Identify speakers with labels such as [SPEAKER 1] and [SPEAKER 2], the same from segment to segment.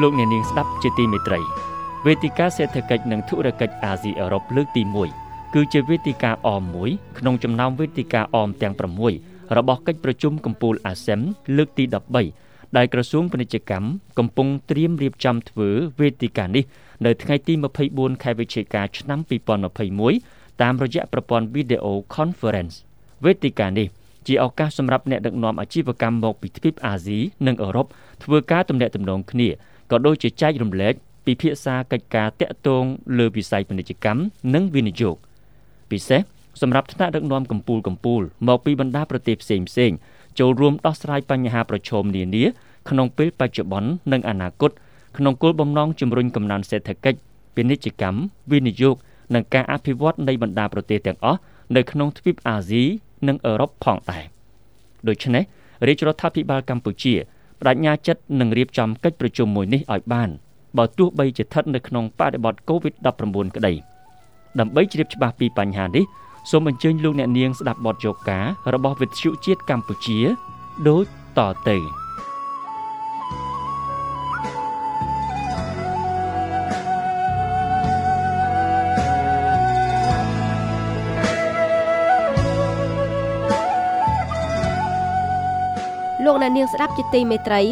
[SPEAKER 1] លោកអ្នកនាងស្ដាប់ជាទីមេត្រីវេទិកាសេដ្ឋកិច្ចនិងធុរកិច្ចអាស៊ីអឺរ៉ុបលើកទី1គឺជាវេទិកាអមមួយក្នុងចំណោមវេទិកាអមទាំង6របស់កិច្ចប្រជុំកំពូលអាស៊ានលើកទី13ដែលក្រសួងពាណិជ្ជកម្មកំពុងត្រៀមរៀបចំធ្វើវេទិកានេះនៅថ្ងៃទី24ខែវិច្ឆិកាឆ្នាំ2021តាមរយៈប្រព័ន្ធ Video Conference វេទិកានេះជាឱកាសសម្រាប់អ្នកដឹកនាំអាជីវកម្មមកពីទ្វីបអាស៊ីនិងអឺរ៉ុបធ្វើការទំនាក់ទំនងគ្នា ក៏ដូចជាចែករំលែកពិភាក្សាកិច្ចការតាក់ទងលើវិស័យពាណិជ្ជកម្មនិងវិនិយោគពិសេសសម្រាប់ថ្នាក់ដឹកនាំកម្ពុជាកម្ពុជាមកពីបណ្ដាប្រទេសផ្សេងផ្សេងចូលរួមដោះស្រាយបញ្ហាប្រឈមនានាក្នុងពេលបច្ចុប្បន្ននិងអនាគតក្នុងគោលបំណងជំរុញកំណើនសេដ្ឋកិច្ចពាណិជ្ជកម្មវិនិយោគនិងការអភិវឌ្ឍនៃបណ្ដាប្រទេសទាំងអស់នៅក្នុងទ្វីបអាស៊ីនិងអឺរ៉ុបផងដែរដូច្នេះរាជរដ្ឋាភិបាលកម្ពុជា បដិញ្ញាចិត្តនឹងរៀបចំកិច្ចប្រជុំមួយនេះឲ្យបានបើទោះបីជាស្ថិតនៅក្នុងបរិបទ COVID-19 ក្តីដើម្បីជ្រាបច្បាស់ពីបញ្ហានេះសូមអញ្ជើញលោកអ្នកនាងស្ដាប់បទយកការរបស់វិទ្យុជាតិកម្ពុជាដូចតទៅ
[SPEAKER 2] លោកអ្នកនាងស្ដាប់ជាទីមេត្រី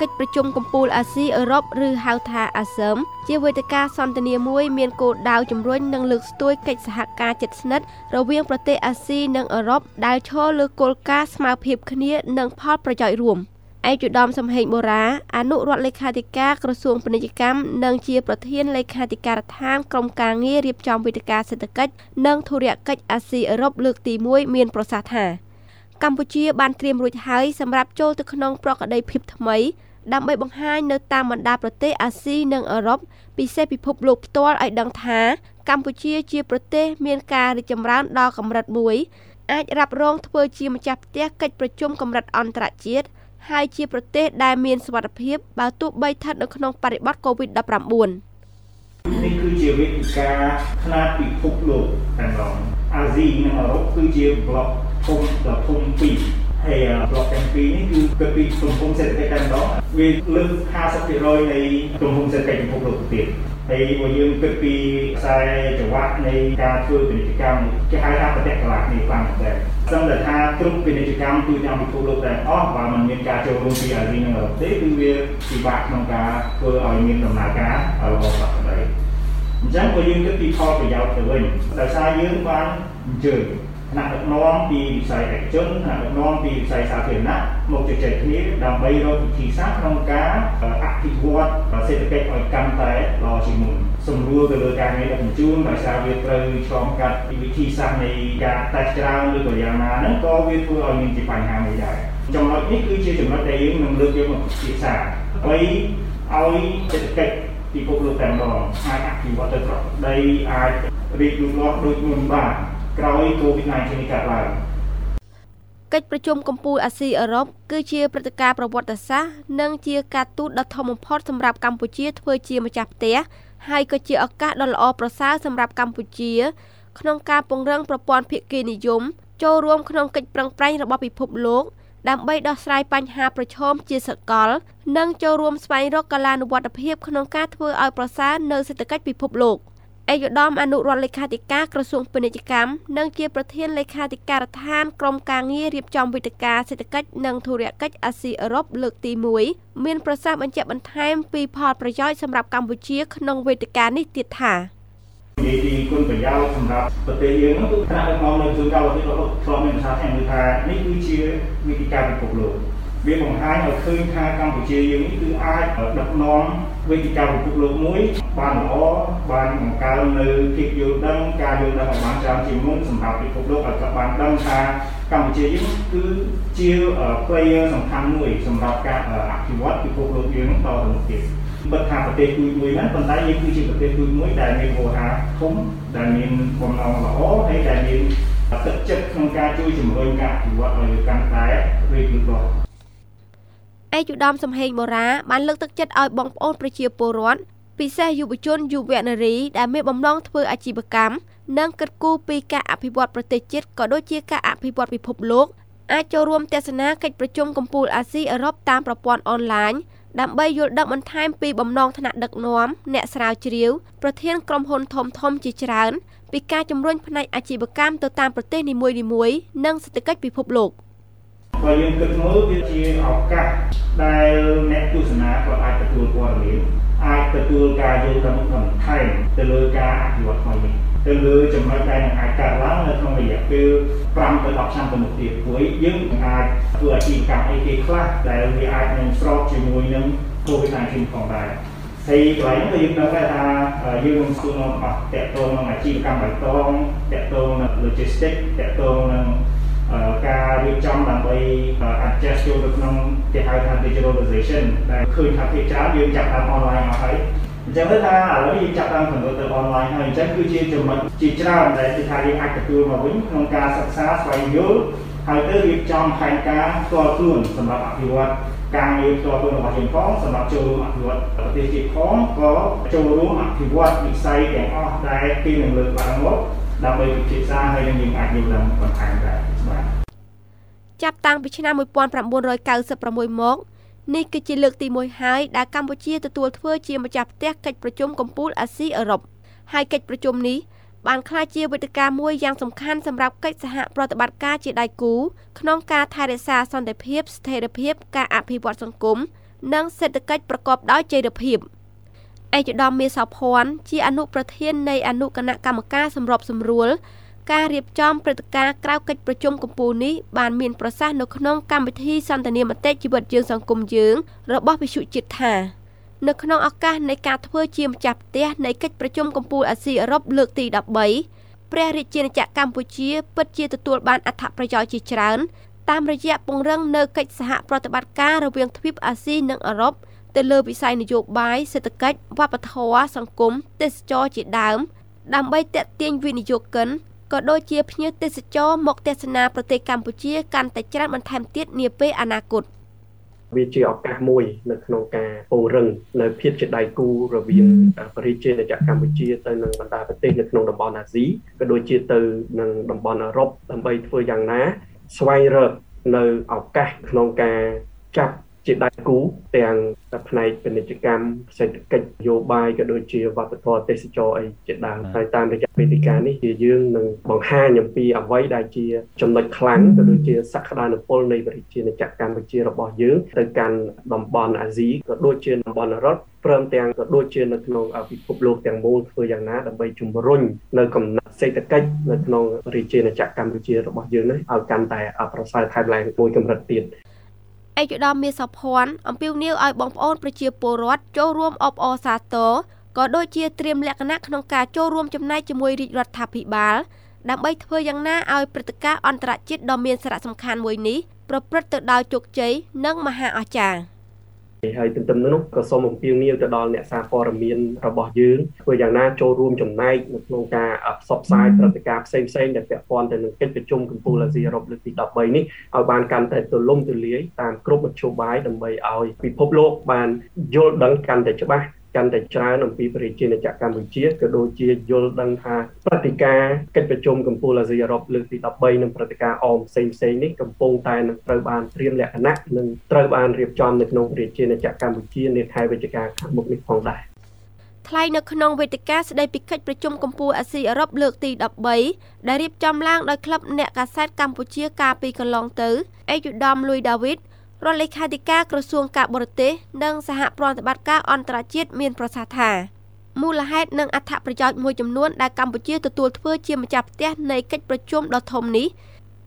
[SPEAKER 2] កិច្ចប្រជុំកំពូលអាស៊ីអឺរ៉ុបឬហៅថាអាស៊ើមជាវេទិកាសន្ទនាមួយមានគោលដៅជំរុញនិងលើកស្ទួយកិច្ចសហការជិតស្និទ្ធរវាងប្រទេសអាស៊ីនិងអឺរ៉ុបដែលឈរលើគោលការណ៍ស្មើភាពគ្នានិងផលប្រយោជន៍រួមឯកឧត្តមសំហេងបូរ៉ាអនុរដ្ឋលេខាធិការក្រសួងពាណិជ្ជកម្មនិងជាប្រធានលេខាធិការដ្ឋានក្រុមការងាររៀបចំវេទិកាសេដ្ឋកិច្ចនិងធុរកិច្ចអាស៊ីអឺរ៉ុបលើកទី1មានប្រសាសន៍ថា កម្ពុជាបានត្រៀមរួចហើយសម្រាប់ចូលទៅក្នុងប្រកដីភាពថ្មី ដើម្បីបង្ហាញនៅតាមបណ្ដាប្រទេសអាស៊ីនិងអឺរ៉ុបពិសេសពិភពលោកផ្ទាល់ឲ្យដឹងថា កម្ពុជាជាប្រទេស មានការរីកចម្រើនដល់កម្រិតមួយអាចរ៉ាប់រងធ្វើជាម្ចាស់ផ្ទះកិច្ចប្រជុំកម្រិតអន្តរជាតិហើយជាប្រទេសដែលមានសុវត្ថិភាពបើទោះបីស្ថិតនៅក្នុងបរិបទ COVID-19
[SPEAKER 3] នេះគឺជាវេទិកាខ្នាតពិភពលោកតែម្ដង អាស៊ីនិងអឺរ៉ុបគឺជាប្លុកធំដ៏ធំពីរហើយប្លុកទាំងពីរនេះគឺគិតពីទំហំសេដ្ឋកិច្ចតែម្ដងវាលើស50%នៃទំហំសេដ្ឋកិច្ចពិភពលោកទៅទៀតហើយបើយើងគិតពីខ្សែចង្វាក់នៃការធ្វើពាណិជ្ជកម្មគេហៅថាប្រទេសកន្លះគ្នាខ្លាំងមែនទែនសឹងតែថាគ្រប់ពាណិជ្ជកម្មទូទាំងពិភពលោកទាំងអស់បើមិនមានការចូលរួមពីអាស៊ីនិងអឺរ៉ុបទេគឺវាពិបាកក្នុងការធ្វើឲ្យមានដំណើរការល្អប្រសើរ អញ្ចឹងបើយើងគិតពីផលប្រយោជន៍ទៅវិញដោយសារយើងបានអញ្ជើញថ្នាក់ដឹកនាំពីវិស័យឯកជនថ្នាក់ដឹកនាំពីវិស័យសាធារណៈមកជជែកគ្នាដើម្បីរកវិធីសាស្ត្រក្នុងការអភិវឌ្ឍសេដ្ឋកិច្ចឲ្យកាន់តែល្អជាងមុនសម្រួលទៅលើការងារដឹកជញ្ជូនដោយសារវាត្រូវឆ្លងកាត់វិធីសាស្ត្រនៃការតេស្តច្រើនឬក៏យ៉ាងណាហ្នឹងក៏វាធ្វើឲ្យមានជាបញ្ហាមួយដែរចំណុចនេះគឺជាចំណុចដែលយើងនឹងលើកយកមកពិភាក្សាដើម្បីឲ្យសេដ្ឋកិច្ច ពិភពលោកតែម្ដងអាចអភិវឌ្ឍទៅប្រកដីអាចរីកលូតលាស់ដូចមុនបានក្រោយ COVID-19 នេះកើតឡើង
[SPEAKER 2] កិច្ចប្រជុំកំពូលអាស៊ីអឺរ៉ុបគឺជាព្រឹត្តិការណ៍ប្រវត្តិសាស្ត្រនិងជាការទូតដ៏ធំបំផុតសម្រាប់កម្ពុជាធ្វើជាម្ចាស់ផ្ទះហើយក៏ជាឱកាសដ៏ល្អប្រសើរសម្រាប់កម្ពុជា ក្នុងការពង្រឹងប្រព័ន្ធភាគីនិយម ចូលរួមក្នុងកិច្ចប្រឹងប្រែងរបស់ពិភពលោក ដើម្បីដោះស្រាយបញ្ហាប្រឈមជាសកល និងចូលរួមស្វែងរកកលានុវត្តភាពក្នុងការធ្វើឲ្យប្រសើរនៅសេដ្ឋកិច្ចពិភពលោកឯកឧត្តមអនុរដ្ឋលេខាធិការក្រសួងពាណិជ្ជកម្មនិងជាប្រធានលេខាធិការដ្ឋានក្រុមការងាររៀបចំវិធាការសេដ្ឋកិច្ចនិងធុរកិច្ចអាស៊ីអឺរ៉ុបលើកទី1មានប្រសាសន៍បញ្ជាក់បន្ថែមពីផលប្រយោជន៍សម្រាប់កម្ពុជាក្នុងវេទិកានេះទៀតថា
[SPEAKER 3] និយាយពីគុណប្រយោជន៍សម្រាប់ប្រទេសយើងនោះគឺថ្នាក់ដឹកនាំនៅជួនកាលប្រទេសរបស់ធ្លាប់មានប្រសាសន៍ថានេះគឺជាវិធីការពិភពលោកវាបង្ហាញឲ្យឃើញថាកម្ពុជាយើងនេះគឺអាចដឹកនាំវេទិកាពិភពលោកមួយបានល្អបានបង្កើននៅភាពយល់ដឹងការយល់ដឹងឲ្យបានច្រើនជាងមុនសម្រាប់ពិភពលោកឲ្យគាត់បានដឹងថាកម្ពុជាយើងគឺជា player សំខាន់មួយសម្រាប់ការអភិវឌ្ឍពិភពលោកយើងតទៅមុខទៀត បិទថាប្រទេសទូចមួយហ្នឹងប៉ុន្តែយើងគឺជាប្រទេសទូចមួយដែលមានវោហាធំដែលមានបំណងល្អហើយដែលមានទឹកចិត្តក្នុងការជួយជំរុញការអភិវឌ្ឍឲ្យកាន់តែរីកលូតលាស់
[SPEAKER 2] ឯកឧត្តមសំហេងបូរ៉ាបានលើកទឹកចិត្តឲ្យបងប្អូនប្រជាពលរដ្ឋពិសេសយុវជនយុវនារីដែលមានបំណងធ្វើអាជីវកម្មនិងគិតគូរពីការអភិវឌ្ឍប្រទេសជាតិក៏ដូចជាការអភិវឌ្ឍពិភពលោកអាចចូលរួមទស្សនាកិច្ចប្រជុំកំពូលអាស៊ីអឺរ៉ុបតាមប្រព័ន្ធអនឡាញ ដើម្បីយល់ដឹងបន្ថែមពីបំណងថ្នាក់ដឹកនាំអ្នកស្រាវជ្រាវប្រធានក្រុមហ៊ុនធំធំជាច្រើនពីការជំរុញផ្នែកអាជីវកម្មទៅតាមប្រទេសនីមួយៗនិងសេដ្ឋកិច្ចពិភពលោក
[SPEAKER 3] បើយើងគិតមើលវាជាឱកាសដែលអ្នកទស្សនាក៏អាចទទួលព័ត៌មាន អាចទទួលការយល់ដឹងបន្ថែមទៅលើការអភិវឌ្ឍថ្មីនេះទៅលើចំណុចដែលនឹងអាចកើតឡើងនៅក្នុងរយៈពេល5ទៅ10ឆ្នាំទៅមុខទៀតព្រោះយើងអាចធ្វើអាជីវកម្មអីគេខ្លះដែលវាអាចនឹងស្របជាមួយនឹង COVID-19 ផងដែរហើយកន្លែងនេះយើងដឹងថាយើងនឹងស្គាល់អស់តកតងនឹងអាជីវកម្មបៃតងតកតងនឹង logistics តកតងនឹង ការរៀបចំដើម្បី adjust ចូលទៅក្នុងគេហៅថា digitalization ដែលឃើញថាភាគច្រើនយើងចាប់តាម online អស់ហើយអញ្ចឹងទៅថាឥឡូវយើងចាប់តាម convert ទៅ online ហើយអញ្ចឹងគឺជាចំណុចជាច្រើនដែលគឺថាយើងអាចទទួលមកវិញក្នុងការសិក្សាស្វែងយល់ហើយទៅរៀបចំផែនការផ្ទាល់ខ្លួនសម្រាប់អភិវឌ្ឍការងារផ្ទាល់ខ្លួនរបស់យើងផងសម្រាប់ចូលរួមអភិវឌ្ឍប្រទេសជាតិផងក៏ចូលរួមអភិវឌ្ឍវិស័យទាំងអស់ដែលគេនឹងលើកឡើងមកដើម្បីពិភាក្សាហើយនឹងយើងអាចយល់ដឹងបន្ថែមដែរបាទ
[SPEAKER 2] ចាប់តាំងពីឆ្នាំ1996មកនេះគឺជាលើកទី1ហើយដែលកម្ពុជាទទួលធ្វើជាម្ចាស់ផ្ទះកិច្ចប្រជុំកំពូលអាស៊ីអឺរ៉ុបហើយកិច្ចប្រជុំនេះបានក្លាយជាវេទិកាមួយយ៉ាងសំខាន់សម្រាប់កិច្ចសហប្រតិបត្តិការជាដៃគូក្នុងការថែរក្សាសន្តិភាពស្ថិរភាពការអភិវឌ្ឍសង្គមនិងសេដ្ឋកិច្ចប្រកបដោយចីរភាពឯកឧត្តមមាសោភ័ណ្ឌជាអនុប្រធាននៃអនុគណៈកម្មការសម្របសម្រួល ការរៀបចំព្រឹត្តិការណ៍ក្រៅកិច្ចប្រជុំកំពូលនេះបានមានប្រសាសន៍នៅក្នុងកម្មវិធីសន្ទនាមតិជីវិតយើងសង្គមយើងរបស់វិសុជាតិថានៅក្នុងឱកាសនៃការធ្វើជាម្ចាស់ផ្ទះនៃកិច្ចប្រជុំកំពូលអាស៊ីអឺរ៉ុបលើកទី13ព្រះរាជាណាចក្រកម្ពុជាពិតជាទទួលបានអត្ថប្រយោជន៍ជាច្រើនតាមរយៈពង្រឹងនៅកិច្ចសហប្រតិបត្តិការរវាងទ្វីបអាស៊ីនិងអឺរ៉ុបទៅលើវិស័យនយោបាយសេដ្ឋកិច្ចវប្បធម៌សង្គមទេសចរជាដើមដើម្បីតេទៀងវិនិយោគិន ក៏ដូចជាភ្ញៀវទេសចរមកទស្សនាប្រទេសកម្ពុជាកាន់តែច្រើនបន្ថែមទៀតនាពេលអនាគត
[SPEAKER 4] វាជាឱកាសមួយនៅក្នុងការពង្រឹងនៅភាពជាដៃគូរវាងប្រជាជាតិកម្ពុជាទៅនឹងបណ្ដាប្រទេសនៅក្នុងតំបន់អាស៊ីក៏ដូចជាទៅនឹងតំបន់អឺរ៉ុបដើម្បីធ្វើយ៉ាងណាស្វែងរកនៅឱកាសក្នុងការចាប់ ជាដៃគូទាំងផ្នែកពាណិជ្ជកម្មសេដ្ឋកិច្ចនយោបាយក៏ដូចជាវប្បធម៌ទេសចរអីជាដើមហើយតាមរយៈវេទិកានេះជាយើងនឹងបង្ហាញអំពីអ្វីដែលជាចំណុចខ្លាំងក៏ដូចជាសក្តានុពលនៃប្រជាជាតិកម្ពុជារបស់យើងទៅកាន់តំបន់អាស៊ីក៏ដូចជាតំបន់អឺរ៉ុបព្រមទាំងក៏ដូចជានៅក្នុងពិភពលោកទាំងមូលធ្វើយ៉ាងណាដើម្បីជំរុញនៅកំណត់សេដ្ឋកិច្ចនៅក្នុងរាជាណាចក្រកម្ពុជារបស់យើងនេះឲ្យកាន់តែប្រសើរថែមឡើងមួយកម្រិតទៀត
[SPEAKER 2] ឯកឧត្តមមាសសុភ័ណ្ឌអំពាវនាវឲ្យបងប្អូនប្រជាពលរដ្ឋចូលរួមអបអរសាទរក៏ដូចជាត្រៀមលក្ខណៈក្នុងការចូលរួមចំណែកជាមួយរាជរដ្ឋាភិបាលដើម្បីធ្វើយ៉ាងណាឲ្យព្រឹត្តិការណ៍អន្តរជាតិដ៏មានសារៈសំខាន់មួយនេះប្រព្រឹត្តទៅដោយជោគជ័យនិងមហាអស្ចារ្យ
[SPEAKER 4] ហើយទន្ទឹមនោះក៏សូមអំពាវនាវទៅដល់អ្នកសារព័ត៌មានរបស់យើងធ្វើយ៉ាងណាចូលរួមចំណែកនៅក្នុងការផ្សព្វផ្សាយព្រឹត្តិការណ៍ផ្សេងផ្សេងដែលពាក់ព័ន្ធទៅនឹងកិច្ចប្រជុំកំពូលអាស៊ីអឺរ៉ុបលើកទី13នេះឲ្យបានកាន់តែទូលំទូលាយតាមគ្រប់មធ្យោបាយដើម្បីឲ្យពិភពលោកបានយល់ដឹងកាន់តែច្បាស់ កាន់តែច្រើនអំពីប្រជាណាចក្រកម្ពុជាក៏ដូចជាយល់ដឹងថាព្រឹត្តិការណ៍កិច្ចប្រជុំកំពូលអាស៊ីអឺរ៉ុបលើកទី13និងព្រឹត្តិការណ៍អមផ្សេងផ្សេងនេះកំពុងតែនឹងត្រូវបានត្រៀមលក្ខណៈនិងត្រូវបានរៀបចំនៅក្នុងប្រជាណាចក្រកម្ពុជានាខែវិច្ឆិកាខាងមុខនេះផងដែរ
[SPEAKER 2] ថ្លែងនៅក្នុងវេទិកាស្ដីពីកិច្ចប្រជុំកំពូលអាស៊ីអឺរ៉ុបលើកទី13ដែលរៀបចំឡើងដោយក្លឹបអ្នកកាសែតកម្ពុជាកាលពីកន្លងទៅអេយុដាមលួយដាវីត រដ្ឋលេខាធិការក្រសួងការបរទេសនិងសហប្រតិបត្តិការអន្តរជាតិមានប្រសាសន៍ថាមូលហេតុនិងអត្ថប្រយោជន៍មួយចំនួនដែលកម្ពុជាទទួលធ្វើជាម្ចាស់ផ្ទះនៃកិច្ចប្រជុំដ៏ធំនេះ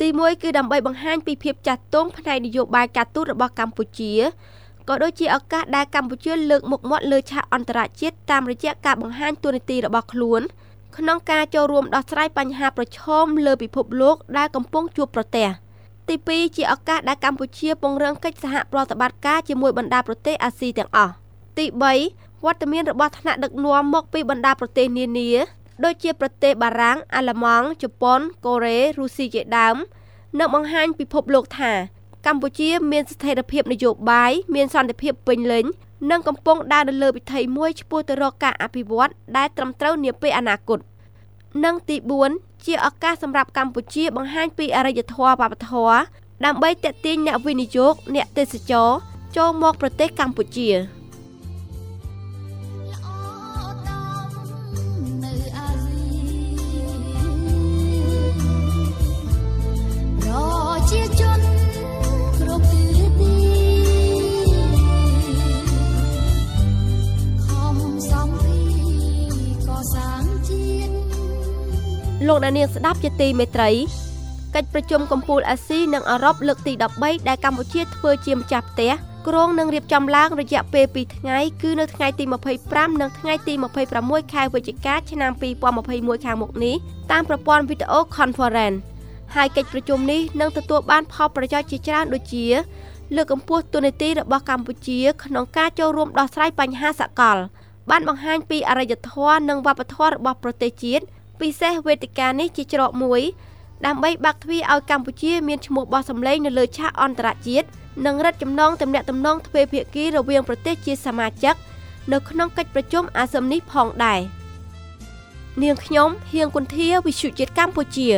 [SPEAKER 2] ទី1គឺដើម្បីបង្ហាញពីភាពចាស់ទុំផ្នែកនយោបាយការទូតរបស់កម្ពុជាក៏ដូចជាឱកាសដែលកម្ពុជាលើកមុខមាត់លើឆាកអន្តរជាតិតាមរយៈការបង្ហាញតួនាទីរបស់ខ្លួន ក្នុងការចូលរួមដោះស្រាយបញ្ហាប្រឈមលើពិភពលោកដែលកំពុងជួបប្រទះ។ ទី2ជាឱកាសដែលកម្ពុជាពង្រឹងកិច្ចសហប្រតិបត្តិការជាមួយបណ្ដាប្រទេសអាស៊ីទាំងអស់ទី3វត្តមានរបស់ថ្នាក់ដឹកនាំមកពីបណ្ដាប្រទេសនានាដូចជាប្រទេសបារាំងអាល្លឺម៉ង់ជប៉ុនកូរ៉េរុស្ស៊ីជាដើមនឹងបង្ហាញពិភពលោកថា កម្ពុជាមានស្ថិរភាពនយោបាយមានសន្តិភាពពេញលេញនិងកំពុងដើរនៅលើវិថីមួយឆ្ពោះទៅរកការអភិវឌ្ឍដែលត្រឹមត្រូវនាពេលអនាគតនិងទី4 ជាឱកាសសម្រាប់កម្ពុជាបង្ហាញពីអរិយធម៌វប្បធម៌ដើម្បីទាក់ទាញអ្នកវិនិយោគអ្នកទេសចរចូលមកប្រទេសកម្ពុជា លោកអ្នកនាងស្ដាប់ជាទីមេត្រីកិច្ចប្រជុំកំពូលអាស៊ីនិងអឺរ៉ុបលើកទី13ដែលកម្ពុជាធ្វើជាម្ចាស់ផ្ទះគ្រងនឹងរៀបចំឡើងរយៈពេល2ថ្ងៃគឺនៅថ្ងៃទី25និងថ្ងៃទី26ខែវិច្ឆិកាឆ្នាំ2021ខាងមុខនេះតាមប្រព័ន្ធវីដេអូ Conference ហើយកិច្ចប្រជុំនេះនឹងទទួលបានផលប្រយោជន៍ជាច្រើនដូចជា លើកកម្ពស់ទូនាទីរបស់កម្ពុជា ក្នុងការចូលរួមដោះស្រាយបញ្ហាសកល បានបង្ហាញពីអរិយធម៌និងវប្បធម៌របស់ប្រទេសជាតិ ពិសេសវេទិកានេះជាច្រកមួយ ដើម្បីបាក់ទ្វារឲ្យកម្ពុជាមានឈ្មោះបោះសម្លេងនៅលើឆាកអន្តរជាតិនិងរឹតចំណងទំនាក់ទំនងទ្វេភាគីរវាងប្រទេសជាសមាជិកនៅក្នុងកិច្ចប្រជុំអាស៊ាននេះផងដែរនាងខ្ញុំហៀងគុន្ធាវិសុជាតិកម្ពុជា